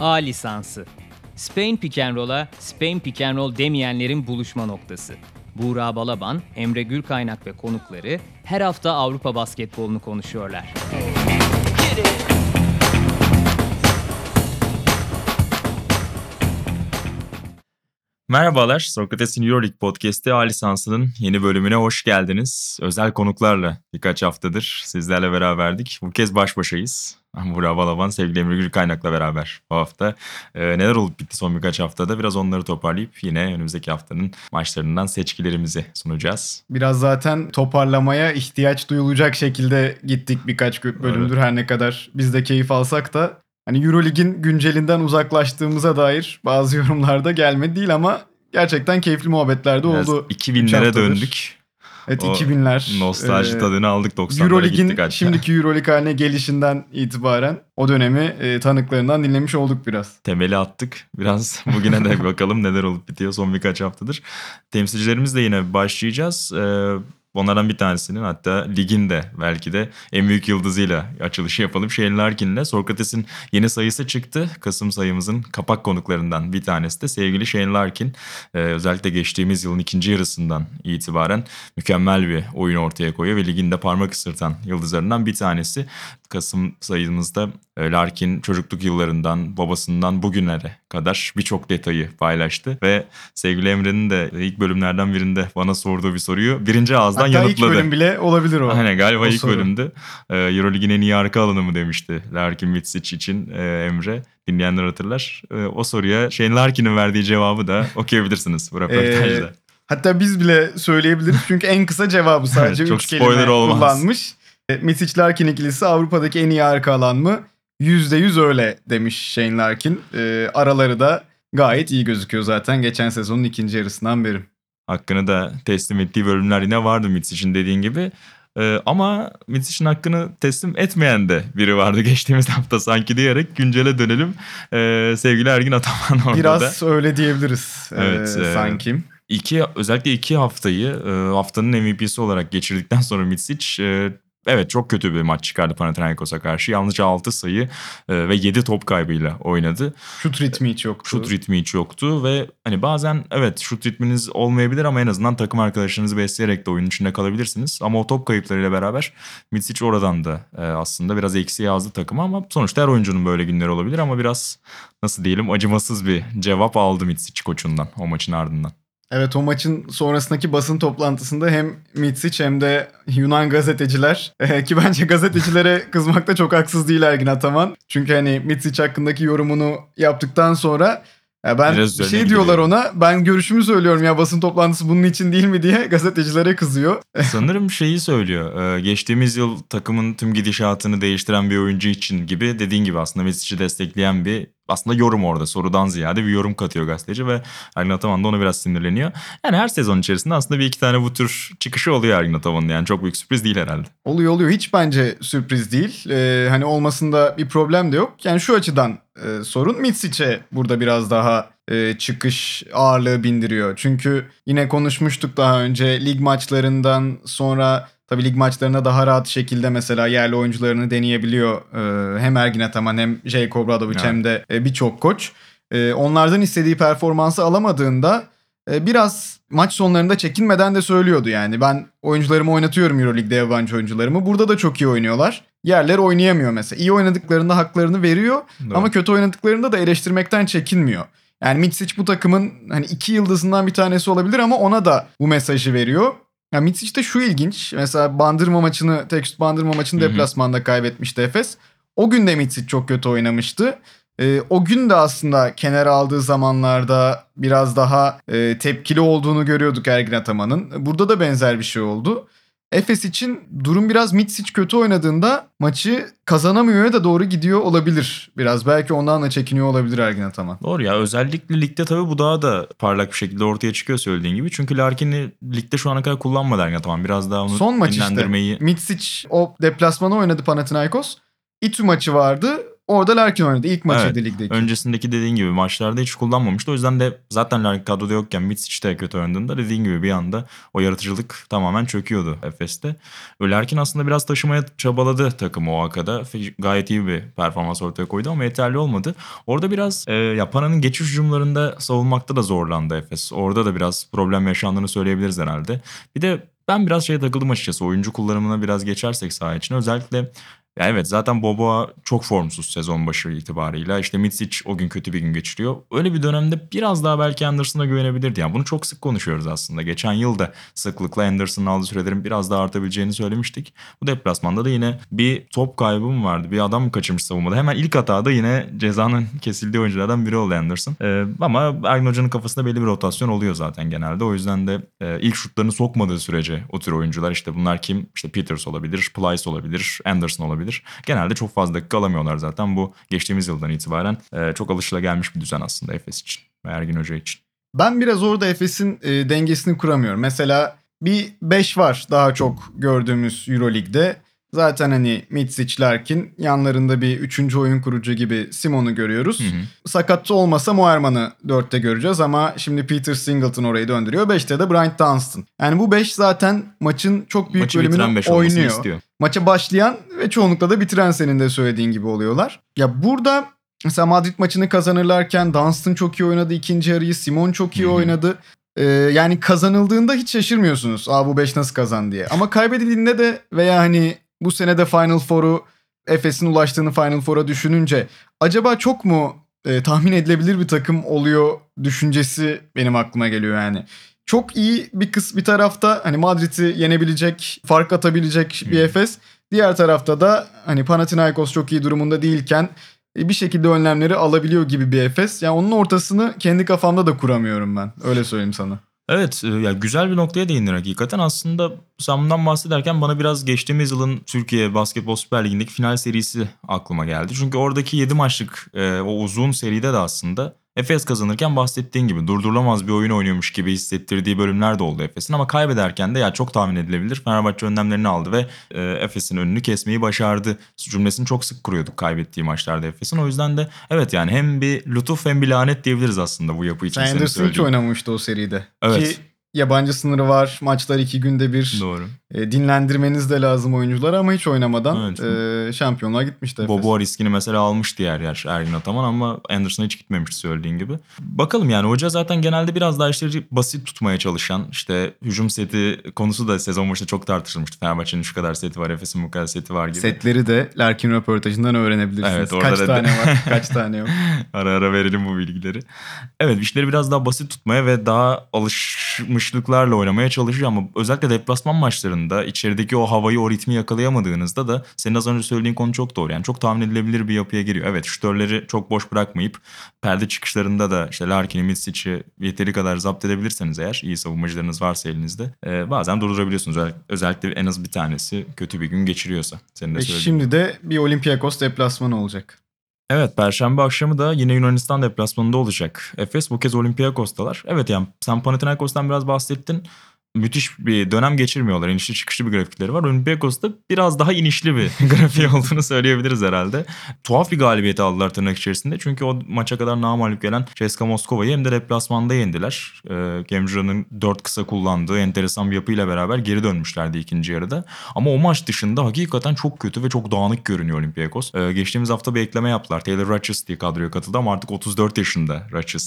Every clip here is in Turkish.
A lisansı. Spain Pick and Roll'a Spain Pick and Roll demeyenlerin buluşma noktası. Buğra Balaban, Emre Gürkaynak ve konukları her hafta Avrupa basketbolunu konuşuyorlar. Merhabalar, Sokrates'in Euroleague Podcast'i A lisansının yeni bölümüne hoş geldiniz. Özel konuklarla birkaç haftadır sizlerle beraberdik. Bu kez baş başayız. Burak Balaban, sevgili Emre Gürkaynak'la beraber bu hafta. Ee, neler olup bitti son birkaç haftada biraz onları toparlayıp yine önümüzdeki haftanın maçlarından seçkilerimizi sunacağız. Biraz zaten toparlamaya ihtiyaç duyulacak şekilde gittik birkaç bölümdür her ne kadar biz de keyif alsak da hani Eurolig'in güncelinden uzaklaştığımıza dair bazı yorumlarda gelmedi değil ama gerçekten keyifli muhabbetlerde Biraz oldu. 2000'lere döndük. Evet O 2000'ler. Nostalji e, tadını aldık 90'lara gittik Eurolig'in hatta. şimdiki Eurolig haline gelişinden itibaren o dönemi e, tanıklarından dinlemiş olduk biraz. temeli attık. Biraz bugüne de bakalım neler olup bitiyor son birkaç haftadır. Temsilcilerimizle yine başlayacağız. Ee, onlardan bir tanesinin hatta ligin de belki de en büyük yıldızıyla açılışı yapalım. Shane Larkin'le Sokrates'in yeni sayısı çıktı. Kasım sayımızın kapak konuklarından bir tanesi de sevgili Shane Larkin. Ee, özellikle geçtiğimiz yılın ikinci yarısından itibaren mükemmel bir oyun ortaya koyuyor ve liginde parmak ısırtan yıldızlarından bir tanesi. Kasım sayımızda e, Larkin çocukluk yıllarından, babasından bugünlere kadar birçok detayı paylaştı. Ve sevgili Emre'nin de ilk bölümlerden birinde bana sorduğu bir soruyu birinci ağızdan Hatta ilk yanıtladı. bölüm bile olabilir o. Aynen galiba o ilk soru. bölümde e, Euroleague'in en iyi arka alanı mı demişti Larkin Mitsic için e, Emre. Dinleyenler hatırlar. E, o soruya Shane Larkin'in verdiği cevabı da okuyabilirsiniz bu röportajda. Ee, Hatta biz bile söyleyebiliriz çünkü en kısa cevabı sadece Evet, çok 3 kelime spoiler olmaz. kullanmış. E, Misic Larkin ikilisi Avrupa'daki en iyi arka alan mı? %100 öyle demiş Shane Larkin. E, araları da gayet iyi gözüküyor zaten geçen sezonun ikinci yarısından beri. hakkını da teslim ettiği bölümler yine vardı Mitsic'in dediğin gibi. Ee, ama Mitsic'in hakkını teslim etmeyen de biri vardı geçtiğimiz hafta sanki diyerek güncele dönelim. Ee, sevgili Ergin Ataman orada Biraz da. öyle diyebiliriz e, Evet, e, sanki. İki, özellikle iki haftayı e, haftanın MVP'si olarak geçirdikten sonra Mitsic e, evet çok kötü bir maç çıkardı Panathinaikos'a karşı. Yalnızca 6 sayı e, ve 7 top kaybıyla oynadı. Şut ritmi hiç yoktu. Şut ritmi hiç yoktu ve hani bazen evet şut ritminiz olmayabilir ama en azından takım arkadaşlarınızı besleyerek de oyunun içinde kalabilirsiniz. Ama o top kayıplarıyla beraber Mitsic oradan da e, aslında biraz eksi yazdı takımı ama sonuçta her oyuncunun böyle günleri olabilir ama biraz nasıl diyelim acımasız bir cevap aldı Mitsic koçundan o maçın ardından. Evet o maçın sonrasındaki basın toplantısında hem Mitsic hem de Yunan gazeteciler ki bence gazetecilere kızmakta çok haksız değil Ergin Ataman. Çünkü hani Mitsic hakkındaki yorumunu yaptıktan sonra ya ben Biraz bir şey diyorlar gidiyor. ona ben görüşümü söylüyorum ya basın toplantısı bunun için değil mi diye gazetecilere kızıyor. Sanırım şeyi söylüyor. e, Geçtiğimiz yıl takımın tüm gidişatını değiştiren bir oyuncu için gibi dediğin gibi aslında Misic'i destekleyen bir aslında yorum orada sorudan ziyade bir yorum katıyor gazeteci ve Ergin Ataman da ona biraz sinirleniyor. Yani her sezon içerisinde aslında bir iki tane bu tür çıkışı oluyor Ergin Ataman'ın yani çok büyük sürpriz değil herhalde. Oluyor oluyor hiç bence sürpriz değil. Ee, hani olmasında bir problem de yok. Yani şu açıdan e, sorun Mitsic'e burada biraz daha e, çıkış ağırlığı bindiriyor. Çünkü yine konuşmuştuk daha önce lig maçlarından sonra tabii lig maçlarına daha rahat şekilde mesela yerli oyuncularını deneyebiliyor. Ee, hem Ergin Ataman hem Jake Obradovic Evet. hem de e, birçok koç. Ee, onlardan istediği performansı alamadığında e, biraz maç sonlarında çekinmeden de söylüyordu yani. Ben oyuncularımı oynatıyorum Euroleague'de yabancı oyuncularımı. Burada da çok iyi oynuyorlar. Yerler oynayamıyor mesela. İyi oynadıklarında haklarını veriyor Doğru. ama kötü oynadıklarında da eleştirmekten çekinmiyor. Yani Mitsic bu takımın hani iki yıldızından bir tanesi olabilir ama ona da bu mesajı veriyor. Ya Mitsic de şu ilginç. Mesela Bandırma maçını, tek Bandırma maçını deplasmanda kaybetmişti Efes. O gün de Mitsic çok kötü oynamıştı. Ee, o gün de aslında kenara aldığı zamanlarda biraz daha e, tepkili olduğunu görüyorduk Ergin Ataman'ın. Burada da benzer bir şey oldu. Efes için durum biraz Mitsic kötü oynadığında maçı kazanamıyor da doğru gidiyor olabilir. Biraz belki ondan da çekiniyor olabilir Ergin Ataman. Doğru ya özellikle ligde tabii bu daha da parlak bir şekilde ortaya çıkıyor söylediğin gibi. Çünkü Larkin'i ligde şu ana kadar kullanmadı Ergin Ataman. Biraz daha onu Son maç işte. Mitsic o deplasmanı oynadı Panathinaikos. İTÜ maçı vardı. Orada Larkin oynadı. İlk maçıydı Evet. ligdeki. Öncesindeki dediğin gibi maçlarda hiç kullanmamıştı. O yüzden de zaten Larkin kadroda yokken Mitsic de kötü oynadığında dediğin gibi bir anda o yaratıcılık tamamen çöküyordu Efes'te. Larkin aslında biraz taşımaya çabaladı takımı o akada. Gayet iyi bir performans ortaya koydu ama yeterli olmadı. Orada biraz e, ya Pana'nın geçiş hücumlarında savunmakta da zorlandı Efes. Orada da biraz problem yaşandığını söyleyebiliriz herhalde. Bir de ben biraz şeye takıldım açıkçası. Oyuncu kullanımına biraz geçersek saha için. Özellikle ya evet zaten Boboa çok formsuz sezon başı itibarıyla. İşte Mitsic o gün kötü bir gün geçiriyor. Öyle bir dönemde biraz daha belki Anderson'a güvenebilirdi. Yani bunu çok sık konuşuyoruz aslında. Geçen yıl da sıklıkla Anderson'ın aldığı sürelerin biraz daha artabileceğini söylemiştik. Bu deplasmanda da yine bir top kaybı mı vardı? Bir adam mı kaçırmış savunmada? Hemen ilk hatada yine cezanın kesildiği oyunculardan biri oldu Anderson. Ee, ama Ergin Hoca'nın kafasında belli bir rotasyon oluyor zaten genelde. O yüzden de e, ilk şutlarını sokmadığı sürece o tür oyuncular işte bunlar kim? İşte Peters olabilir, Plyce olabilir, Anderson olabilir. Genelde çok fazla dakika alamıyorlar zaten. Bu geçtiğimiz yıldan itibaren e, çok alışılagelmiş bir düzen aslında Efes için ve Ergin Hoca için. Ben biraz orada Efes'in e, dengesini kuramıyorum. Mesela bir 5 var daha çok gördüğümüz Euroleague'de. Zaten hani Mitsic, Larkin yanlarında bir üçüncü oyun kurucu gibi Simon'u görüyoruz. Hı hı. Sakat olmasa Moerman'ı 4'te göreceğiz ama şimdi Peter Singleton orayı döndürüyor. 5'te de Bryant Dunstan. Yani bu 5 zaten maçın çok büyük Maçı bölümünü 5 olmasını oynuyor. istiyor. Maça başlayan ve çoğunlukla da bitiren senin de söylediğin gibi oluyorlar. Ya burada mesela Madrid maçını kazanırlarken Dunstan çok iyi oynadı ikinci yarıyı. Simon çok iyi Hı hı. oynadı. Ee, yani kazanıldığında hiç şaşırmıyorsunuz. Aa bu 5 nasıl kazan diye. Ama kaybedildiğinde de veya hani bu sene de Final Four'u Efes'in ulaştığını Final Four'a düşününce acaba çok mu e, tahmin edilebilir bir takım oluyor düşüncesi benim aklıma geliyor yani. Çok iyi bir kız bir tarafta hani Madrid'i yenebilecek, fark atabilecek bir. Efes. Diğer tarafta da hani Panathinaikos çok iyi durumunda değilken e, bir şekilde önlemleri alabiliyor gibi bir Efes. Yani onun ortasını kendi kafamda da kuramıyorum ben. Öyle söyleyeyim sana. Evet e, ya güzel bir noktaya değindin hakikaten. Aslında sen bundan bahsederken bana biraz geçtiğimiz yılın Türkiye Basketbol Süper Ligi'ndeki final serisi aklıma geldi. Çünkü oradaki 7 maçlık e, o uzun seride de aslında Efes kazanırken bahsettiğin gibi durdurulamaz bir oyun oynuyormuş gibi hissettirdiği bölümler de oldu Efes'in. Ama kaybederken de ya çok tahmin edilebilir. Fenerbahçe önlemlerini aldı ve e, Efes'in önünü kesmeyi başardı. Cümlesini çok sık kuruyorduk kaybettiği maçlarda Efes'in. O yüzden de evet yani hem bir lütuf hem bir lanet diyebiliriz aslında bu yapı için. Sen Anderson hiç oynamamıştı o seride. Evet. Ki yabancı sınırı var. Maçlar iki günde bir. Doğru. E, dinlendirmeniz de lazım oyuncular ama hiç oynamadan Evet. e, şampiyonluğa gitmişti Efes. Boboa riskini mesela almıştı yer yer Ergin Ataman ama Anderson'a hiç gitmemişti söylediğin gibi. Bakalım yani hoca zaten genelde biraz daha işleri basit tutmaya çalışan işte hücum seti konusu da sezon başında çok tartışılmıştı. Fenerbahçe'nin şu kadar seti var, Efes'in bu kadar seti var gibi. Setleri de Larkin röportajından öğrenebilirsiniz. Evet, orada kaç da- tane var, kaç tane yok. ara ara verelim bu bilgileri. Evet işleri biraz daha basit tutmaya ve daha alışmışlıklarla oynamaya çalışıyor ama özellikle deplasman maçlarında içerideki o havayı o ritmi yakalayamadığınızda da senin az önce söylediğin konu çok doğru. Yani çok tahmin edilebilir bir yapıya giriyor. Evet şütörleri çok boş bırakmayıp perde çıkışlarında da işte Larkin'i, Mitsic'i yeteri kadar zapt edebilirseniz eğer iyi savunmacılarınız varsa elinizde e, bazen durdurabiliyorsunuz. Özel- Özellikle en az bir tanesi kötü bir gün geçiriyorsa. Senin de söylediğin şimdi de bir Olympiakos deplasmanı olacak. Evet Perşembe akşamı da yine Yunanistan deplasmanında olacak. Efes bu kez Olympiakos'talar. Evet yani sen Panathinaikos'tan biraz bahsettin. Müthiş bir dönem geçirmiyorlar. İnişli çıkışlı bir grafikleri var. Olympiakos'ta biraz daha inişli bir grafiği olduğunu söyleyebiliriz herhalde. Tuhaf bir galibiyeti aldılar tırnak içerisinde. Çünkü o maça kadar namalip gelen CSKA Moskova'yı hem de deplasmanda yendiler. Ee, Gemcura'nın dört kısa kullandığı enteresan bir yapıyla beraber geri dönmüşlerdi ikinci yarıda. Ama o maç dışında hakikaten çok kötü ve çok dağınık görünüyor Olympiakos. Ee, geçtiğimiz hafta bir ekleme yaptılar. Taylor Ratchis diye kadroya katıldı ama artık 34 yaşında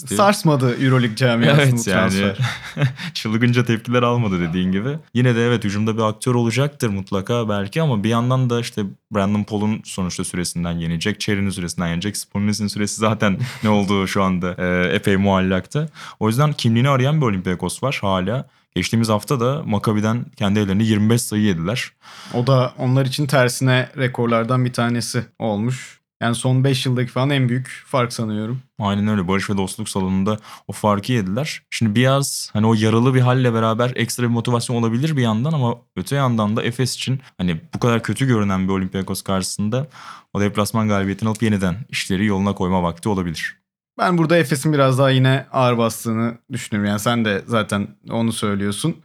diye. Sarsmadı Euroleague camiasını Evet yani transfer. çılgınca tepkiler almadı dediğin gibi. Yine de evet hücumda bir aktör olacaktır mutlaka belki ama bir yandan da işte Brandon Paul'un sonuçta süresinden yenecek. Cherry'nin süresinden yenecek. Spolinis'in süresi zaten ne olduğu şu anda e, epey muallakta. O yüzden kimliğini arayan bir Olympiakos var hala. Geçtiğimiz hafta da Maccabi'den kendi evlerinde 25 sayı yediler. O da onlar için tersine rekorlardan bir tanesi olmuş. Yani son 5 yıldaki falan en büyük fark sanıyorum. Aynen öyle. Barış ve dostluk salonunda o farkı yediler. Şimdi biraz hani o yaralı bir halle beraber ekstra bir motivasyon olabilir bir yandan ama öte yandan da Efes için hani bu kadar kötü görünen bir Olympiakos karşısında o deplasman galibiyetini alıp yeniden işleri yoluna koyma vakti olabilir. Ben burada Efes'in biraz daha yine ağır bastığını düşünüyorum. Yani sen de zaten onu söylüyorsun.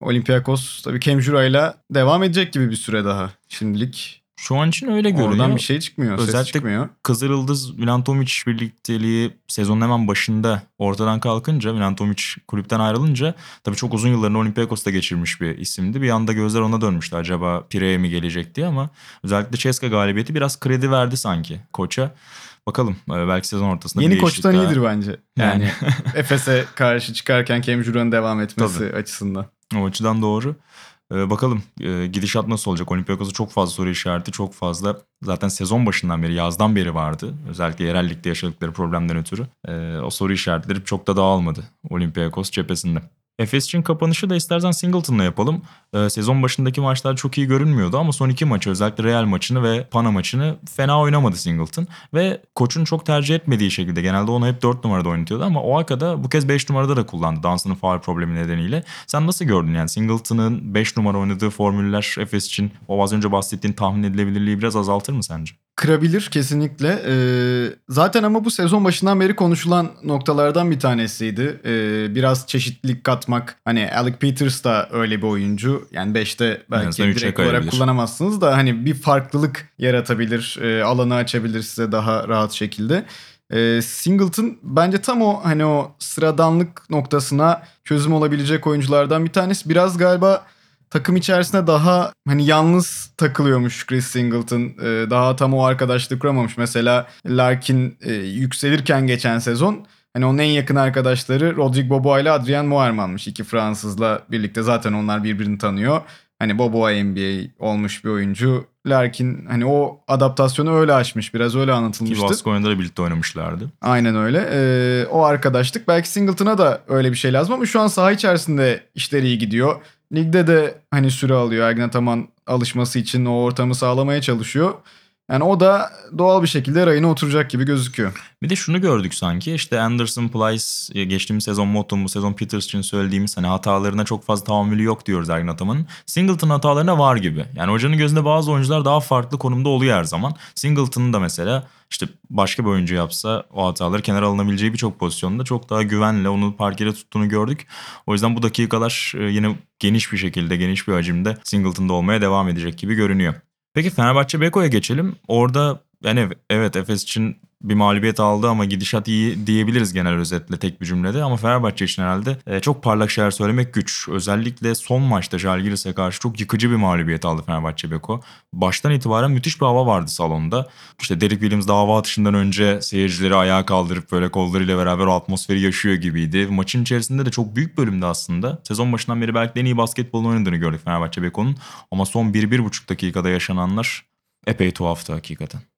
Olympiakos tabii Kemjura'yla devam edecek gibi bir süre daha şimdilik. Şu an için öyle görünüyor. Oradan bir şey çıkmıyor. Ses Özellikle çıkmıyor. Kızıl Yıldız Milan Tomic birlikteliği sezonun hemen başında ortadan kalkınca Milan Tomic kulüpten ayrılınca tabii çok uzun yıllarını Olympiakos'ta geçirmiş bir isimdi. Bir anda gözler ona dönmüştü acaba Pire'ye mi gelecek diye ama özellikle Ceska galibiyeti biraz kredi verdi sanki koça. Bakalım e, belki sezon ortasında Yeni koçtan daha- iyidir bence. Yani Efes'e karşı çıkarken Juran'ın devam etmesi açısından. O açıdan doğru. Ee, bakalım e, gidişat nasıl olacak? Olympiakos'a çok fazla soru işareti, çok fazla zaten sezon başından beri, yazdan beri vardı. Özellikle yerel ligde yaşadıkları problemden ötürü. Ee, o soru işaretleri çok da dağılmadı Olympiakos cephesinde. Efes için kapanışı da istersen Singleton'la yapalım. Ee, sezon başındaki maçlar çok iyi görünmüyordu ama son iki maçı özellikle Real maçını ve Pana maçını fena oynamadı Singleton. Ve koçun çok tercih etmediği şekilde genelde onu hep 4 numarada oynatıyordu ama o arkada bu kez 5 numarada da kullandı Dansın'ın faul problemi nedeniyle. Sen nasıl gördün yani Singleton'ın 5 numara oynadığı formüller Efes için o az önce bahsettiğin tahmin edilebilirliği biraz azaltır mı sence? Kırabilir kesinlikle. Ee, zaten ama bu sezon başından beri konuşulan noktalardan bir tanesiydi. Ee, biraz çeşitlilik katmak. Hani Alec Peters da öyle bir oyuncu. Yani 5'te belki üçe direkt olarak kullanamazsınız da hani bir farklılık yaratabilir. e, alanı açabilir size daha rahat şekilde. Ee, Singleton bence tam o hani o sıradanlık noktasına çözüm olabilecek oyunculardan bir tanesi. Biraz galiba takım içerisinde daha hani yalnız takılıyormuş Chris Singleton. Ee, daha tam o arkadaşlık kuramamış. Mesela Larkin e, yükselirken geçen sezon hani onun en yakın arkadaşları Rodrigue Boboa ile Adrien Moerman'mış. İki Fransızla birlikte zaten onlar birbirini tanıyor. Hani Boboa NBA olmuş bir oyuncu. Larkin hani o adaptasyonu öyle açmış. Biraz öyle Ki anlatılmıştı. Baskonya'da da birlikte oynamışlardı. Aynen öyle. Ee, o arkadaşlık. Belki Singleton'a da öyle bir şey lazım ama şu an saha içerisinde işleri iyi gidiyor. Ligde de hani süre alıyor. Ergin Ataman alışması için o ortamı sağlamaya çalışıyor. Yani o da doğal bir şekilde rayına oturacak gibi gözüküyor. Bir de şunu gördük sanki işte Anderson, Plyce e, geçtiğimiz sezon Motton bu sezon Peters için söylediğimiz hani hatalarına çok fazla tahammülü yok diyoruz Ergin Ataman'ın. Singleton hatalarına var gibi. Yani hocanın gözünde bazı oyuncular daha farklı konumda oluyor her zaman. Singleton'ın da mesela işte başka bir oyuncu yapsa o hataları kenara alınabileceği birçok pozisyonda çok daha güvenle onu parkede tuttuğunu gördük. O yüzden bu dakikalar e, yine geniş bir şekilde geniş bir hacimde Singleton'da olmaya devam edecek gibi görünüyor. Peki Fenerbahçe Beko'ya geçelim. Orada yani evet Efes için bir mağlubiyet aldı ama gidişat iyi diyebiliriz genel özetle tek bir cümlede. Ama Fenerbahçe için herhalde e, çok parlak şeyler söylemek güç. Özellikle son maçta Žalgiris'e karşı çok yıkıcı bir mağlubiyet aldı Fenerbahçe Beko. Baştan itibaren müthiş bir hava vardı salonda. İşte Derek Williams dava atışından önce seyircileri ayağa kaldırıp böyle kollarıyla beraber o atmosferi yaşıyor gibiydi. Maçın içerisinde de çok büyük bölümde aslında. Sezon başından beri belki de en iyi basketbolunu oynadığını gördük Fenerbahçe Beko'nun. Ama son 1-1,5 dakikada yaşananlar epey tuhaftı hakikaten.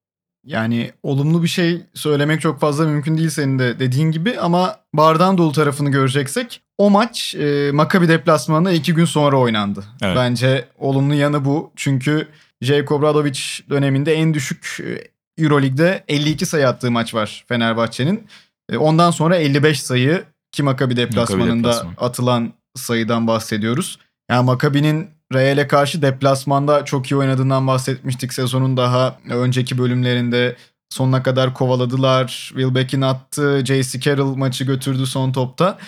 Yani olumlu bir şey söylemek çok fazla mümkün değil senin de dediğin gibi ama bardağın dolu tarafını göreceksek o maç e, Maccabi deplasmanında iki gün sonra oynandı. Evet. Bence olumlu yanı bu. Çünkü Jelko Obradovic döneminde en düşük e, Euroleague'de 52 sayı attığı maç var Fenerbahçe'nin. E, ondan sonra 55 sayı ki Maccabi deplasmanında deplasman. atılan sayıdan bahsediyoruz. Yani Maccabi'nin Real'e karşı deplasmanda çok iyi oynadığından bahsetmiştik sezonun daha önceki bölümlerinde. Sonuna kadar kovaladılar. Will Beck'in attı. J.C. Carroll maçı götürdü son topta.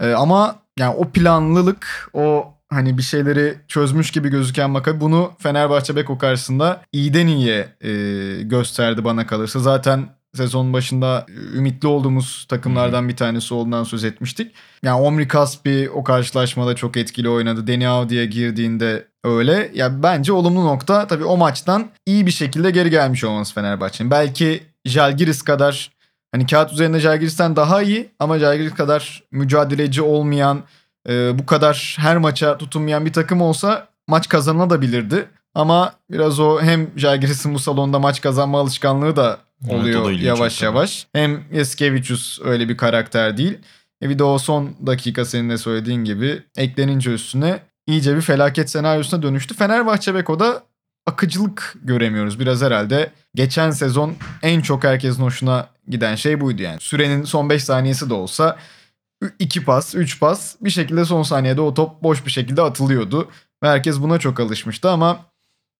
Ee, ama yani o planlılık, o hani bir şeyleri çözmüş gibi gözüken Maccabi bunu Fenerbahçe Beko karşısında iyiden iyiye e, gösterdi bana kalırsa. Zaten sezon başında ümitli olduğumuz takımlardan bir tanesi olduğundan söz etmiştik. Yani Omri Kaspi o karşılaşmada çok etkili oynadı. Deni Avdi'ye girdiğinde öyle. Ya bence olumlu nokta tabii o maçtan iyi bir şekilde geri gelmiş olması Fenerbahçe'nin. Belki Jalgiris kadar hani kağıt üzerinde Jalgiris'ten daha iyi ama Jalgiris kadar mücadeleci olmayan, e, bu kadar her maça tutunmayan bir takım olsa maç kazanılabilirdi. Ama biraz o hem Jalgiris'in bu salonda maç kazanma alışkanlığı da oluyor ilginç yavaş yavaş. Hem Yaskevicius öyle bir karakter değil. E bir de o son dakika senin de söylediğin gibi eklenince üstüne iyice bir felaket senaryosuna dönüştü. Fenerbahçe Beko'da akıcılık göremiyoruz. Biraz herhalde geçen sezon en çok herkesin hoşuna giden şey buydu yani. Sürenin son 5 saniyesi de olsa 2 pas, 3 pas bir şekilde son saniyede o top boş bir şekilde atılıyordu. Ve herkes buna çok alışmıştı ama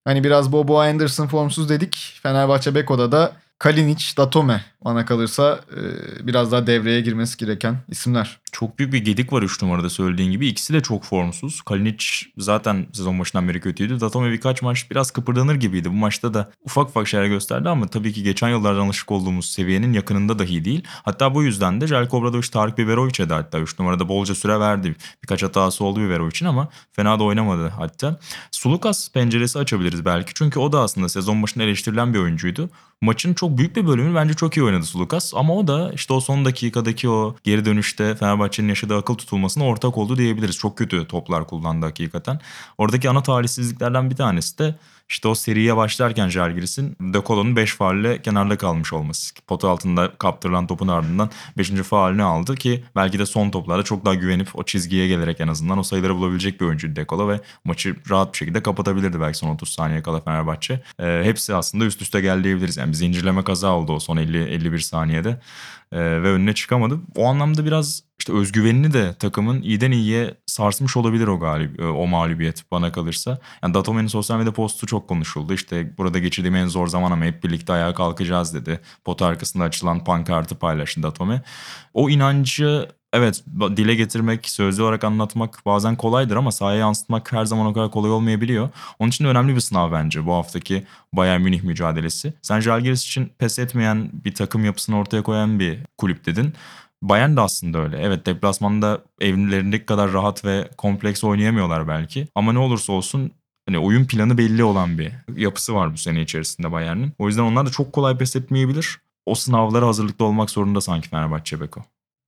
hani biraz Bobo Anderson formsuz dedik. Fenerbahçe Beko'da da Kalinic, Datome bana kalırsa e, biraz daha devreye girmesi gereken isimler. Çok büyük bir gedik var 3 numarada söylediğin gibi. İkisi de çok formsuz. Kalinic zaten sezon başından beri kötüydü. Datome birkaç maç biraz kıpırdanır gibiydi. Bu maçta da ufak ufak şeyler gösterdi ama tabii ki geçen yıllardan alışık olduğumuz seviyenin yakınında dahi değil. Hatta bu yüzden de Jelko Obradovic Tarık Biberovic'e de hatta 3 numarada bolca süre verdi. Birkaç hatası oldu Biberovic'in ama fena da oynamadı hatta. Sulukas penceresi açabiliriz belki. Çünkü o da aslında sezon başında eleştirilen bir oyuncuydu. Maçın çok büyük bir bölümünü bence çok iyi oynadı Sulukas. Ama o da işte o son dakikadaki o geri dönüşte Fenerbahçe'nin yaşadığı akıl tutulmasına ortak oldu diyebiliriz. Çok kötü toplar kullandı hakikaten. Oradaki ana talihsizliklerden bir tanesi de işte o seriye başlarken Jalgiris'in De Colo'nun 5 faulle kenarda kalmış olması. Pota altında kaptırılan topun ardından 5. faulünü aldı ki belki de son toplarda çok daha güvenip o çizgiye gelerek en azından o sayıları bulabilecek bir oyuncu De Colo ve maçı rahat bir şekilde kapatabilirdi belki son 30 saniye kala Fenerbahçe. Ee, hepsi aslında üst üste geldi diyebiliriz. Yani bir zincirleme kaza oldu o son 50-51 saniyede ee, ve önüne çıkamadı. O anlamda biraz işte özgüvenini de takımın iyiden iyiye sarsmış olabilir o galib o mağlubiyet bana kalırsa. Yani Datome'nin sosyal medya postu çok konuşuldu. İşte burada geçirdiğim en zor zaman ama hep birlikte ayağa kalkacağız dedi. Pot arkasında açılan pankartı paylaştı Datome. O inancı evet dile getirmek, sözlü olarak anlatmak bazen kolaydır ama sahaya yansıtmak her zaman o kadar kolay olmayabiliyor. Onun için de önemli bir sınav bence bu haftaki Bayern Münih mücadelesi. Sen Jalgiris için pes etmeyen bir takım yapısını ortaya koyan bir kulüp dedin. Bayern de aslında öyle. Evet deplasmanda evlerindeki kadar rahat ve kompleks oynayamıyorlar belki. Ama ne olursa olsun hani oyun planı belli olan bir yapısı var bu sene içerisinde Bayern'in. O yüzden onlar da çok kolay pes etmeyebilir. O sınavlara hazırlıklı olmak zorunda sanki Fenerbahçe Beko.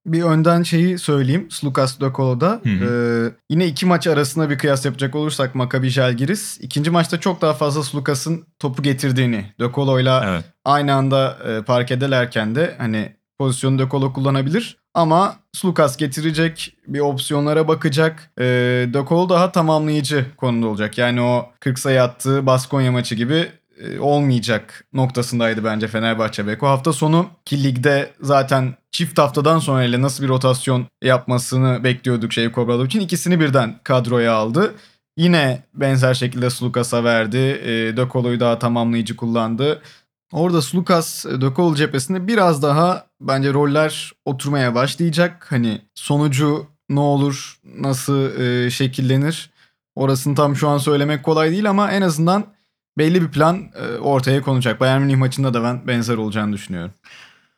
Bir önden şeyi söyleyeyim. Slukas. Hı hı. Ee, yine iki maç arasında bir kıyas yapacak olursak Maccabi Jalgiris. ikinci maçta çok daha fazla Slukas'ın topu getirdiğini. De Colo'yla Evet. aynı anda e, park ederlerken de hani pozisyonu De Colo kullanabilir. Ama Slukas getirecek bir opsiyonlara bakacak. E, De Colo daha tamamlayıcı konuda olacak. Yani o 40 sayı attığı Baskonya maçı gibi e, olmayacak noktasındaydı bence Fenerbahçe Beko. Hafta sonu ki ligde zaten çift haftadan sonra ile nasıl bir rotasyon yapmasını bekliyorduk şey Kobralov için. ikisini birden kadroya aldı. Yine benzer şekilde Slukas'a verdi. E, De Colo'yu daha tamamlayıcı kullandı. Orada Slukas De Colo cephesinde biraz daha bence roller oturmaya başlayacak. Hani sonucu ne olur, nasıl e, şekillenir orasını tam şu an söylemek kolay değil ama en azından belli bir plan e, ortaya konacak. Bayern Münih maçında da ben benzer olacağını düşünüyorum.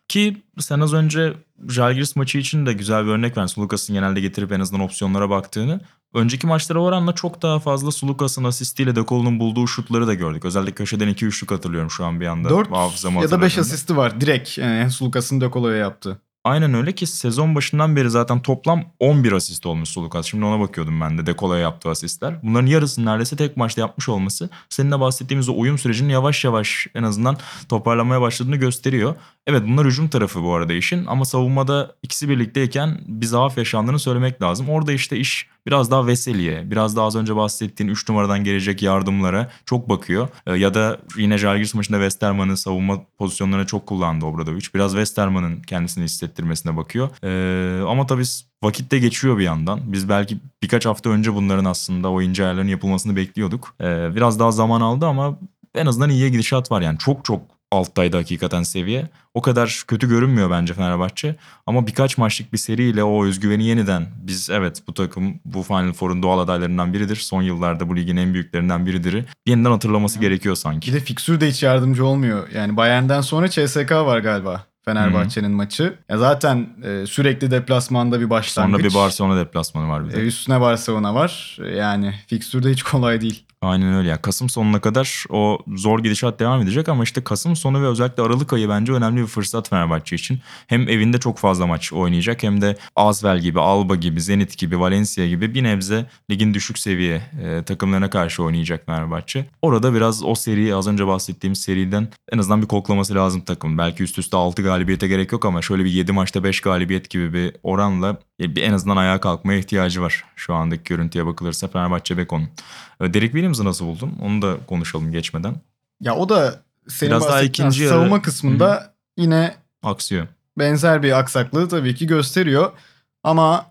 Ki sen az önce Jalgiris maçı için de güzel bir örnek verdin. Sulukas'ın genelde getirip en azından opsiyonlara baktığını. Önceki maçlara oranla çok daha fazla Sulukas'ın asistiyle De Colo'nun bulduğu şutları da gördük. Özellikle köşeden 2-3'lük hatırlıyorum şu an bir anda. 4 hafızamı ya da 5 hatırladığımda. asisti var direkt yani Sulukas'ın De Colo'ya yaptığı. Aynen öyle ki sezon başından beri zaten toplam 11 asist olmuş Sulukas. Şimdi ona bakıyordum ben de Dekola'ya yaptığı asistler. Bunların yarısını neredeyse tek maçta yapmış olması seninle bahsettiğimiz o uyum sürecinin yavaş yavaş en azından toparlamaya başladığını gösteriyor. Evet bunlar hücum tarafı bu arada işin ama savunmada ikisi birlikteyken bir zaaf yaşandığını söylemek lazım. Orada işte iş biraz daha Veseli'ye, biraz daha az önce bahsettiğin 3 numaradan gelecek yardımlara çok bakıyor. Ee, ya da yine Jalgiris maçında Westerman'ın savunma pozisyonlarını çok kullandı Obradovic. Biraz Westerman'ın kendisini hissettirmesine bakıyor. Ee, ama tabii vakit de geçiyor bir yandan. Biz belki birkaç hafta önce bunların aslında o ince ayarların yapılmasını bekliyorduk. Ee, biraz daha zaman aldı ama en azından iyiye gidişat var yani. Çok çok alttaydı hakikaten seviye. O kadar kötü görünmüyor bence Fenerbahçe. Ama birkaç maçlık bir seriyle o özgüveni yeniden biz evet bu takım bu Final Four'un doğal adaylarından biridir. Son yıllarda bu ligin en büyüklerinden biridir. Yeniden hatırlaması gerekiyor sanki. Bir de fiksür de hiç yardımcı olmuyor. Yani Bayern'den sonra CSK var galiba. Fenerbahçe'nin maçı. Ya zaten e, sürekli deplasmanda bir başlangıç. Sonra bir Barcelona deplasmanı var bir de. E, üstüne Barcelona var. Yani fiksür de hiç kolay değil. Aynen öyle ya. Kasım sonuna kadar o zor gidişat devam edecek ama işte Kasım sonu ve özellikle Aralık ayı bence önemli bir fırsat Fenerbahçe için. Hem evinde çok fazla maç oynayacak hem de Asvel gibi, Alba gibi, Zenit gibi, Valencia gibi bir nebze ligin düşük seviye e, takımlarına karşı oynayacak Fenerbahçe. Orada biraz o seri az önce bahsettiğimiz seriden en azından bir koklaması lazım takım. Belki üst üste 6 galibiyete gerek yok ama şöyle bir 7 maçta 5 galibiyet gibi bir oranla en azından ayağa kalkmaya ihtiyacı var. Şu andaki görüntüye bakılırsa Fenerbahçe Beko'nun. E, Derek Williams'ı nasıl buldun? Onu da konuşalım geçmeden. Ya o da senin Biraz daha bahsettiğin ikinci yarı- savunma kısmında yine Aksiyon. benzer bir aksaklığı tabii ki gösteriyor. Ama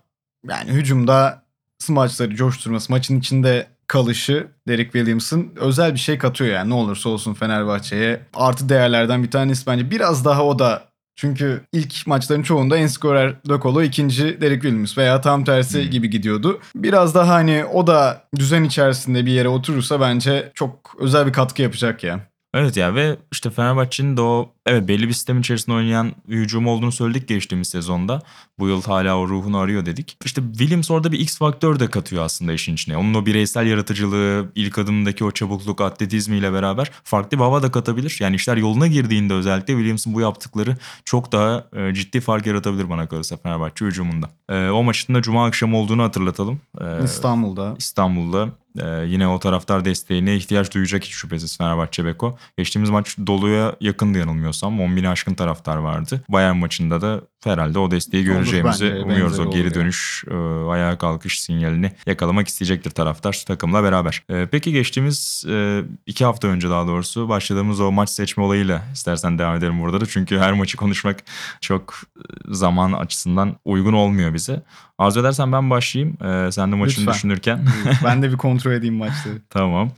yani hücumda smaçları coşturması, maçın içinde kalışı Derek Williams'ın özel bir şey katıyor yani ne olursa olsun Fenerbahçe'ye. Artı değerlerden bir tanesi bence biraz daha o da çünkü ilk maçların çoğunda en skorer De Colo, ikinci Derek Williams veya tam tersi Hmm. gibi gidiyordu. Biraz daha hani o da düzen içerisinde bir yere oturursa bence çok özel bir katkı yapacak ya. Evet ya ve işte Fenerbahçe'nin de o evet belli bir sistem içerisinde oynayan bir olduğunu söyledik geçtiğimiz sezonda. Bu yıl hala o ruhunu arıyor dedik. İşte Williams orada bir X faktör de katıyor aslında işin içine. Onun o bireysel yaratıcılığı, ilk adımdaki o çabukluk, atletizmiyle beraber farklı bir hava da katabilir. Yani işler yoluna girdiğinde özellikle Williams'ın bu yaptıkları çok daha e, ciddi fark yaratabilir bana kalırsa Fenerbahçe hücumunda. E, o maçın da Cuma akşamı olduğunu hatırlatalım. E, İstanbul'da. İstanbul'da e, yine o taraftar desteğine ihtiyaç duyacak hiç şüphesiz Fenerbahçe Beko. Geçtiğimiz maç doluya yakındı yanılmıyorsam. 10 bine aşkın taraftar vardı. Bayern maçında da herhalde o desteği Olur göreceğimizi bence, umuyoruz. O geri olur dönüş, e, ayağa kalkış sinyalini yakalamak isteyecektir taraftar takımla beraber. E, peki geçtiğimiz e, iki hafta önce daha doğrusu başladığımız o maç seçme olayıyla istersen devam edelim burada da. Çünkü her maçı konuşmak çok e, zaman açısından uygun olmuyor bize. Arzu edersen ben başlayayım. E, sen de maçını Lütfen. düşünürken. ben de bir kontrol edeyim maçları. Tamam.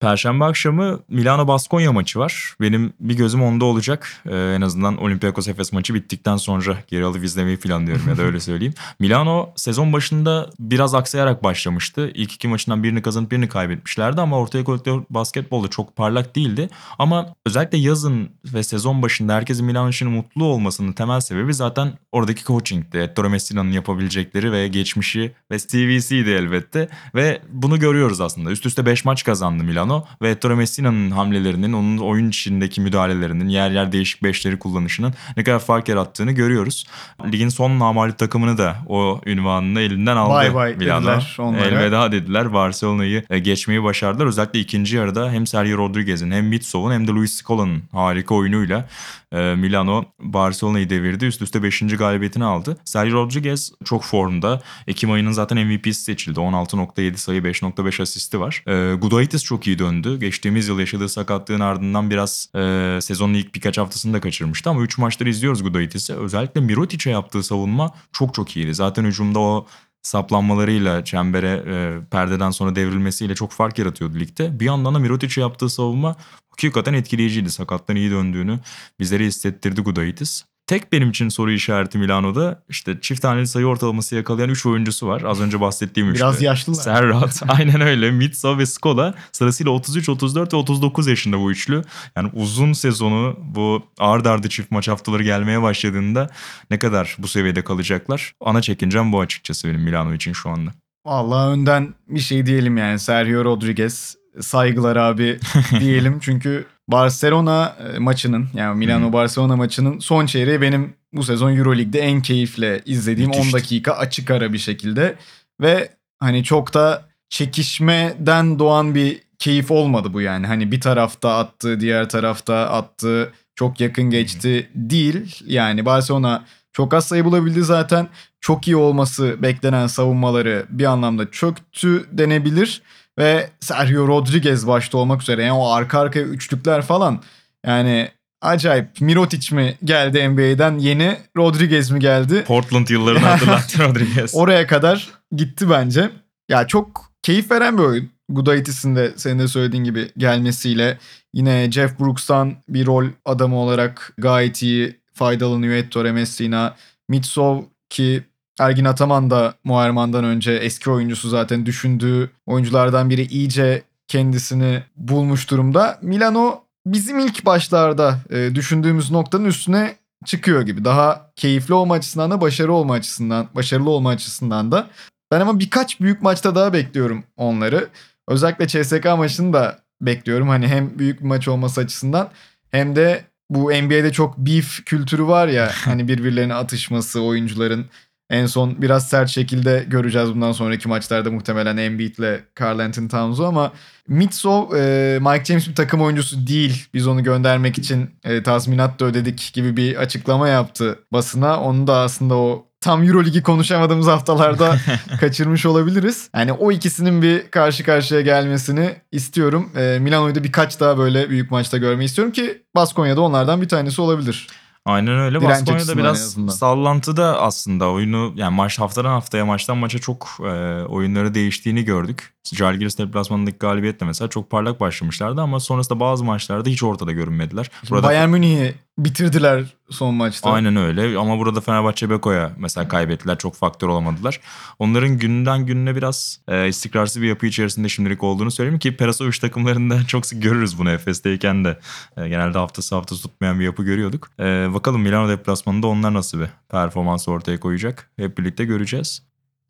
Perşembe akşamı Milano Baskonya maçı var. Benim bir gözüm onda olacak. Ee, en azından Olympiakos Efes maçı bittikten sonra geri alıp izlemeyi planlıyorum ya da öyle söyleyeyim. Milano sezon başında biraz aksayarak başlamıştı. İlk iki maçından birini kazanıp birini kaybetmişlerdi ama ortaya koydukları basketbolda çok parlak değildi. Ama özellikle yazın ve sezon başında herkesin Milano için mutlu olmasının temel sebebi zaten oradaki coaching'ti. Ettore Messina'nın yapabilecekleri ve geçmişi ve CVC'di elbette. Ve bunu görüyoruz aslında. Üst üste 5 maç kazandı Milano ve Ettore Messina'nın hamlelerinin, onun oyun içindeki müdahalelerinin, yer yer değişik beşleri kullanışının ne kadar fark yarattığını görüyoruz. Ligin son namalip takımını da o ünvanını elinden aldı Bay bay Milano. dediler onlara. Elveda dediler. Barcelona'yı e, geçmeyi başardılar. Özellikle ikinci yarıda hem Sergio Rodriguez'in hem Mitsov'un hem de Luis Scola'nın harika oyunuyla Milano Barcelona'yı devirdi. Üst üste 5. galibiyetini aldı. Sergio Rodriguez çok formda. Ekim ayının zaten MVP'si seçildi. 16.7 sayı 5.5 asisti var. E, Gudaitis çok iyi döndü. Geçtiğimiz yıl yaşadığı sakatlığın ardından biraz e, sezonun ilk birkaç haftasını da kaçırmıştı ama 3 maçları izliyoruz Gudaitis'i. Özellikle Mirotic'e yaptığı savunma çok çok iyiydi. Zaten hücumda o saplanmalarıyla çembere e, perdeden sonra devrilmesiyle çok fark yaratıyordu ligde. Bir yandan da Mirotic'e yaptığı savunma hakikaten etkileyiciydi. Sakattan iyi döndüğünü bizlere hissettirdi Gudaitis. Tek benim için soru işareti Milano'da işte çift taneli sayı ortalaması yakalayan 3 oyuncusu var. Az önce bahsettiğim Biraz işte. yaşlılar. Serrat aynen öyle. Mitsa ve Skola sırasıyla 33, 34 ve 39 yaşında bu üçlü. Yani uzun sezonu bu ard ardı çift maç haftaları gelmeye başladığında ne kadar bu seviyede kalacaklar? Ana çekincem bu açıkçası benim Milano için şu anda. Vallahi önden bir şey diyelim yani Sergio Rodriguez saygılar abi diyelim çünkü Barcelona e, maçının yani Milano Barcelona maçının son çeyreği benim bu sezon EuroLeague'de en keyifle izlediğim 10 Müthişti. dakika açık ara bir şekilde ve hani çok da çekişmeden doğan bir keyif olmadı bu yani. Hani bir tarafta attı, diğer tarafta attı, çok yakın geçti değil. Yani Barcelona çok az sayı bulabildi zaten. Çok iyi olması beklenen savunmaları bir anlamda çöktü denebilir. Ve Sergio Rodriguez başta olmak üzere yani o arka arkaya üçlükler falan yani acayip. Mirotic mi geldi NBA'den yeni Rodriguez mi geldi? Portland yıllarını hatırlattı Rodriguez. Oraya kadar gitti bence. Ya çok keyif veren bir oyun. Gudaitis'in de senin de söylediğin gibi gelmesiyle yine Jeff Brooks'tan bir rol adamı olarak gayet iyi faydalanıyor Ettore Messina. Mitsov ki Ergin Ataman da Muharman'dan önce eski oyuncusu zaten düşündüğü oyunculardan biri iyice kendisini bulmuş durumda. Milano bizim ilk başlarda e, düşündüğümüz noktanın üstüne çıkıyor gibi. Daha keyifli olma açısından da başarılı olma açısından, başarılı olma açısından da. Ben ama birkaç büyük maçta daha bekliyorum onları. Özellikle CSK maçını da bekliyorum. Hani hem büyük bir maç olması açısından hem de bu NBA'de çok beef kültürü var ya hani birbirlerine atışması oyuncuların en son biraz sert şekilde göreceğiz bundan sonraki maçlarda muhtemelen Embiid'le Carl Anthony Towns'u ama Mitsov e, Mike James bir takım oyuncusu değil. Biz onu göndermek için e, tazminat da ödedik gibi bir açıklama yaptı basına. Onu da aslında o tam Euroligi konuşamadığımız haftalarda kaçırmış olabiliriz. Yani o ikisinin bir karşı karşıya gelmesini istiyorum. E, Milano'yu da birkaç daha böyle büyük maçta görmeyi istiyorum ki Baskonya'da onlardan bir tanesi olabilir. Aynen öyle. Direnç Baskonya'da biraz azından. sallantıda aslında oyunu yani maç haftadan haftaya maçtan maça çok e, oyunları değiştiğini gördük. Jalgiris deplasmanındaki galibiyetle mesela çok parlak başlamışlardı ama sonrasında bazı maçlarda hiç ortada görünmediler. Burada Bayern Münih'i bitirdiler son maçta. Aynen öyle ama burada Fenerbahçe Beko'ya mesela kaybettiler. Çok faktör olamadılar. Onların günden gününe biraz e, istikrarsız bir yapı içerisinde şimdilik olduğunu söyleyeyim ki Perasovic takımlarında çok sık görürüz bunu Efes'teyken de. E, genelde haftası haftası tutmayan bir yapı görüyorduk. E, bakalım Milano deplasmanında onlar nasıl bir performans ortaya koyacak. Hep birlikte göreceğiz.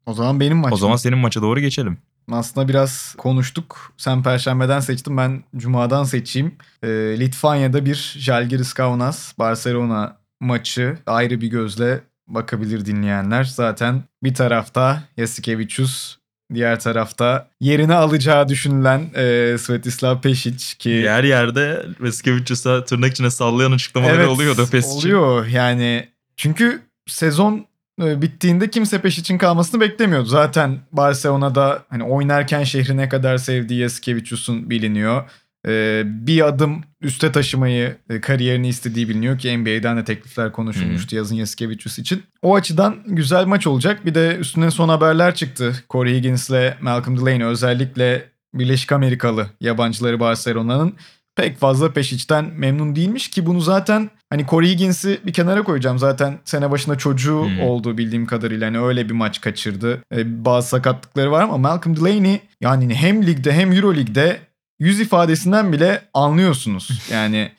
O zaman benim maçım. O zaman senin maça doğru geçelim. Aslında biraz konuştuk. Sen Perşembe'den seçtin ben Cuma'dan seçeyim. Ee, Litvanya'da bir Žalgiris Kaunas Barcelona maçı ayrı bir gözle bakabilir dinleyenler. Zaten bir tarafta Yasikevicius, diğer tarafta yerini alacağı düşünülen e, Svetislav Pešić ki Yer yerde Veskevicius'a tırnak içine sallayan açıklamaları oluyordu Pes için. Oluyor yani. Çünkü sezon e, bittiğinde kimse Peşic'in kalmasını beklemiyordu. Zaten Barcelona'da hani oynarken şehri ne kadar sevdiği Yasikevicius'un biliniyor. Ee, bir adım üste taşımayı e, kariyerini istediği biliniyor ki NBA'den de teklifler konuşulmuştu yazın Yasikevicius için. O açıdan güzel maç olacak. Bir de üstüne son haberler çıktı. Corey Higgins'le Malcolm Delaney özellikle Birleşik Amerikalı yabancıları Barcelona'nın pek fazla Peşic'ten memnun değilmiş ki bunu zaten hani Corey Higgins'i bir kenara koyacağım. Zaten sene başında çocuğu Hmm. olduğu bildiğim kadarıyla hani öyle bir maç kaçırdı. Ee, bazı sakatlıkları var ama Malcolm Delaney yani hem ligde hem Euro Lig'de yüz ifadesinden bile anlıyorsunuz. Yani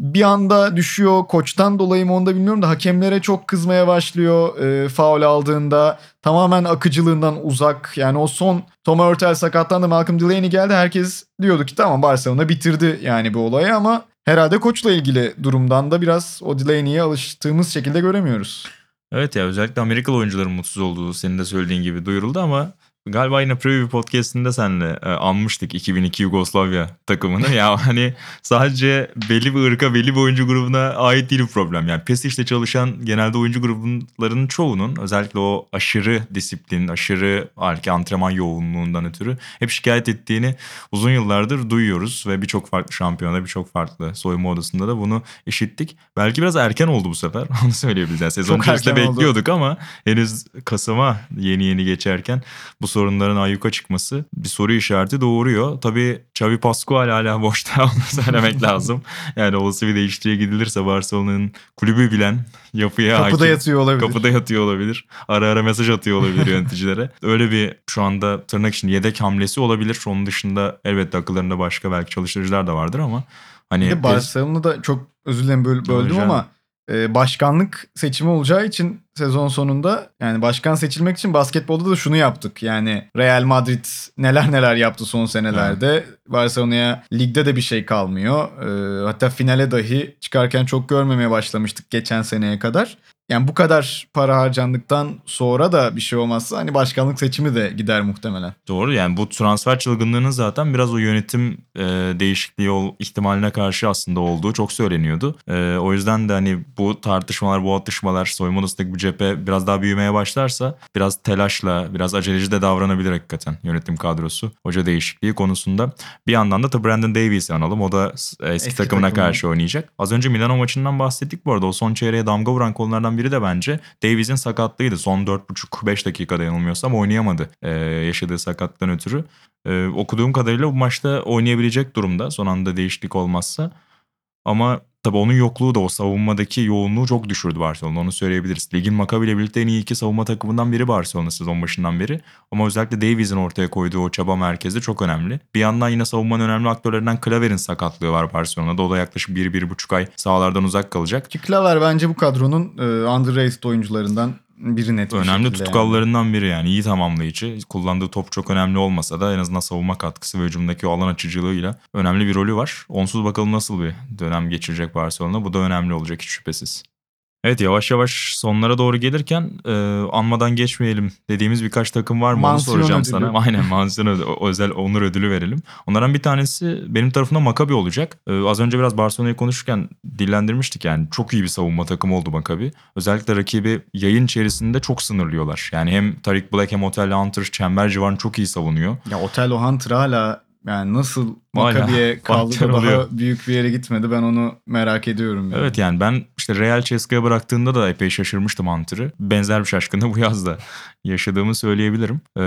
bir anda düşüyor. Koçtan dolayı mı onu da bilmiyorum da hakemlere çok kızmaya başlıyor. E, faul aldığında tamamen akıcılığından uzak. Yani o son Tom Hurtel sakatlandı Malcolm Delaney geldi. Herkes diyordu ki tamam Barcelona bitirdi yani bu olayı ama herhalde koçla ilgili durumdan da biraz o Delaney'e alıştığımız şekilde göremiyoruz. Evet ya özellikle Amerikalı oyuncuların mutsuz olduğu senin de söylediğin gibi duyuruldu ama galiba yine Preview Podcast'inde seninle e, anmıştık 2002 Yugoslavya takımını. ya hani sadece belli bir ırka belli bir oyuncu grubuna ait değil bu problem. Yani Pesic'te çalışan genelde oyuncu grublarının çoğunun özellikle o aşırı disiplin, aşırı belki antrenman yoğunluğundan ötürü hep şikayet ettiğini uzun yıllardır duyuyoruz ve birçok farklı şampiyonada birçok farklı soyunma odasında da bunu işittik. Belki biraz erken oldu bu sefer onu söyleyebiliriz. Yani sezon içerisinde erken oldu. bekliyorduk ama henüz Kasım'a yeni yeni geçerken bu sorunların ayyuka çıkması bir soru işareti doğuruyor. Tabii Xavi Pascual hala boşta onu söylemek lazım. Yani olası bir değişikliğe gidilirse Barcelona'nın kulübü bilen yapıya Kapıda hakim. yatıyor olabilir. Kapıda yatıyor olabilir. Ara ara mesaj atıyor olabilir yöneticilere. Öyle bir şu anda tırnak için yedek hamlesi olabilir. Onun dışında elbette akıllarında başka belki çalıştırıcılar da vardır ama hani Barcelona'da çok özür dilerim böl- böldüm ama e, başkanlık seçimi olacağı için sezon sonunda yani başkan seçilmek için basketbolda da şunu yaptık. Yani Real Madrid neler neler yaptı son senelerde. Barcelona'ya ligde de bir şey kalmıyor. E, hatta finale dahi çıkarken çok görmemeye başlamıştık geçen seneye kadar. Yani bu kadar para harcandıktan sonra da bir şey olmazsa hani başkanlık seçimi de gider muhtemelen. Doğru yani bu transfer çılgınlığının zaten biraz o yönetim e, değişikliği ol, ihtimaline karşı aslında olduğu çok söyleniyordu. E, o yüzden de hani bu tartışmalar, bu atışmalar, soyunma odasındaki bu cephe biraz daha büyümeye başlarsa biraz telaşla, biraz aceleci de davranabilir hakikaten yönetim kadrosu. Hoca değişikliği konusunda. Bir yandan da Brandon Davies'i analım. O da eski, Eski takımına takımı. karşı oynayacak. Az önce Milano maçından bahsettik bu arada. O son çeyreğe damga vuran konulardan biri de bence Davies'in sakatlığıydı. Son 4,5-5 dakikada yanılmıyorsam oynayamadı e, yaşadığı sakatlıktan ötürü. E, okuduğum kadarıyla bu maçta oynayabilecek durumda son anda değişiklik olmazsa. Ama tabii onun yokluğu da o savunmadaki yoğunluğu çok düşürdü Barcelona onu söyleyebiliriz. Ligin Maccabi ile birlikte en iyi iki savunma takımından biri Barcelona sezon başından beri. Ama özellikle Davies'in ortaya koyduğu o çaba merkezi çok önemli. Bir yandan yine savunmanın önemli aktörlerinden Klaver'in sakatlığı var Barcelona'da. O da yaklaşık 1-1,5 ay sahalardan uzak kalacak. Ki Klaver bence bu kadronun e, underrated oyuncularından biri net bir Önemli şekilde yani. tutukallarından biri yani iyi tamamlayıcı. Kullandığı top çok önemli olmasa da en azından savunma katkısı ve hücumdaki o alan açıcılığıyla önemli bir rolü var. Onsuz bakalım nasıl bir dönem geçirecek Barcelona. Bu da önemli olacak hiç şüphesiz. Evet yavaş yavaş sonlara doğru gelirken e, anmadan geçmeyelim dediğimiz birkaç takım var mı onu soracağım ödülü. sana. Aynen mansiyon ödülü, özel onur ödülü verelim. Onlardan bir tanesi benim tarafımda Maccabi olacak. E, az önce biraz Barcelona'yı konuşurken dillendirmiştik yani çok iyi bir savunma takımı oldu Maccabi. Özellikle rakibi yayın içerisinde çok sınırlıyorlar. Yani hem Tariq Black hem Otel Hunter çember civarını çok iyi savunuyor. Ya Otello Hunter hala yani nasıl Hala Maccabi'ye kaldı daha büyük bir yere gitmedi ben onu merak ediyorum. yani. Evet yani ben işte Real Ceska'ya bıraktığında da epey şaşırmıştım Hunter'ı. Benzer bir şaşkınlığı bu yazda yaşadığımı söyleyebilirim. Ee,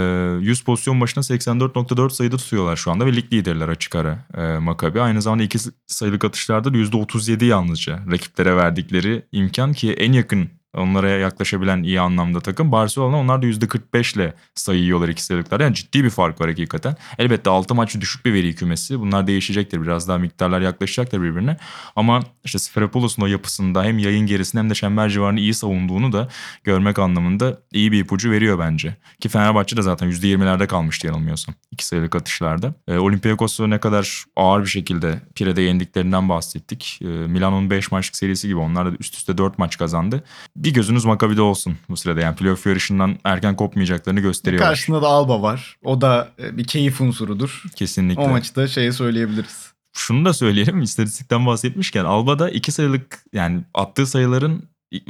100 pozisyon başına 84.4 sayıda tutuyorlar şu anda ve lig liderler açık ara e, Maccabi. Aynı zamanda iki sayılık atışlarda da %37 yalnızca rakiplere verdikleri imkan ki en yakın onlara yaklaşabilen iyi anlamda takım Barcelona. Onlar da %45 ile sayı yiyorlar iki sayılıklarda. Yani ciddi bir fark var hakikaten. Elbette 6 maç düşük bir veri kümesi. Bunlar değişecektir. Biraz daha miktarlar yaklaşacaktır birbirine. Ama işte Sferapoulos'un o yapısında hem yayın gerisinde hem de çember civarını iyi savunduğunu da görmek anlamında iyi bir ipucu veriyor bence. Ki Fenerbahçe de zaten %20'lerde kalmıştı yanılmıyorsam. iki sayılık atışlarda. E, Olympiakos'u ne kadar ağır bir şekilde Pire'de yendiklerinden bahsettik. E, Milano'nun 5 maçlık serisi gibi onlar da üst üste 4 maç kazandı. Bir gözünüz Maccabi'de olsun bu sırada. Yani playoff yarışından erken kopmayacaklarını gösteriyor. Karşısında da Alba var. O da e, bir keyif unsurudur. Kesinlikle. O maçı da şeye söyleyebiliriz. Şunu da söyleyelim istatistikten bahsetmişken Alba'da iki sayılık yani attığı sayıların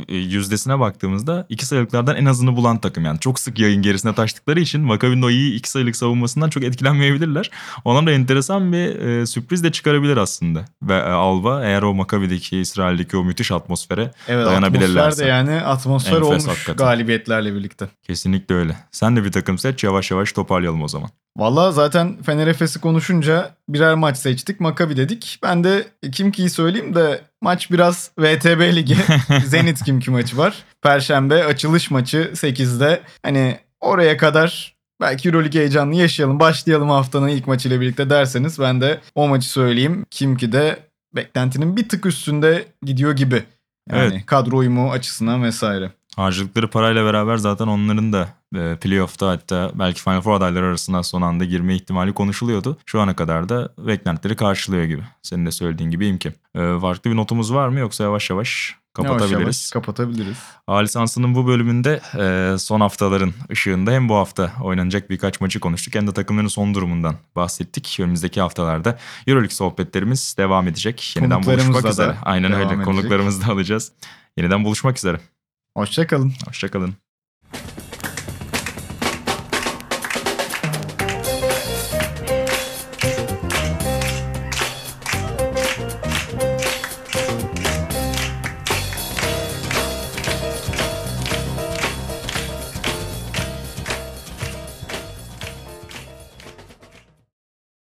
yüzdesine baktığımızda iki sayılıklardan en azını bulan takım yani çok sık yayın gerisine taştıkları için Maccabi'nin o iyi iki sayılık savunmasından çok etkilenmeyebilirler. Ona da enteresan bir e, sürpriz de çıkarabilir aslında. Ve e, Alba eğer o Maccabi'deki İsrail'deki o müthiş atmosfere Evet Dayanabilirlerse. atmosfer de yani atmosfer Enfes olmuş hakikaten. galibiyetlerle birlikte. kesinlikle öyle. Sen de bir takım seç yavaş yavaş toparlayalım o zaman. Valla zaten Fener Efes'i konuşunca birer maç seçtik. Maccabi dedik. Ben de kim ki'yi söyleyeyim de maç biraz VTB Ligi. Zenit kim ki maçı var. Perşembe açılış maçı 8'de. Hani oraya kadar belki Euroleague heyecanını yaşayalım. Başlayalım haftanın ilk maçıyla birlikte derseniz ben de o maçı söyleyeyim. Kim ki de beklentinin bir tık üstünde gidiyor gibi. Yani Evet. kadro uyumu açısından vesaire. Harcadıkları parayla beraber zaten onların da e, playoff'ta hatta belki Final Four adayları arasında son anda girme ihtimali konuşuluyordu. Şu ana kadar da beklentileri karşılıyor gibi. Senin de söylediğin gibi imkan. E, farklı bir notumuz var mı yoksa yavaş yavaş kapatabiliriz. Yavaş yavaş kapatabiliriz. A lisansının bu bölümünde e, son haftaların ışığında hem bu hafta oynanacak birkaç maçı konuştuk hem de takımların son durumundan bahsettik. Önümüzdeki haftalarda Euroleague sohbetlerimiz devam edecek. Yeniden buluşmak üzere. Aynen öyle. edecek. Konuklarımızı da alacağız. Yeniden buluşmak üzere. Hoşçakalın. Hoşçakalın.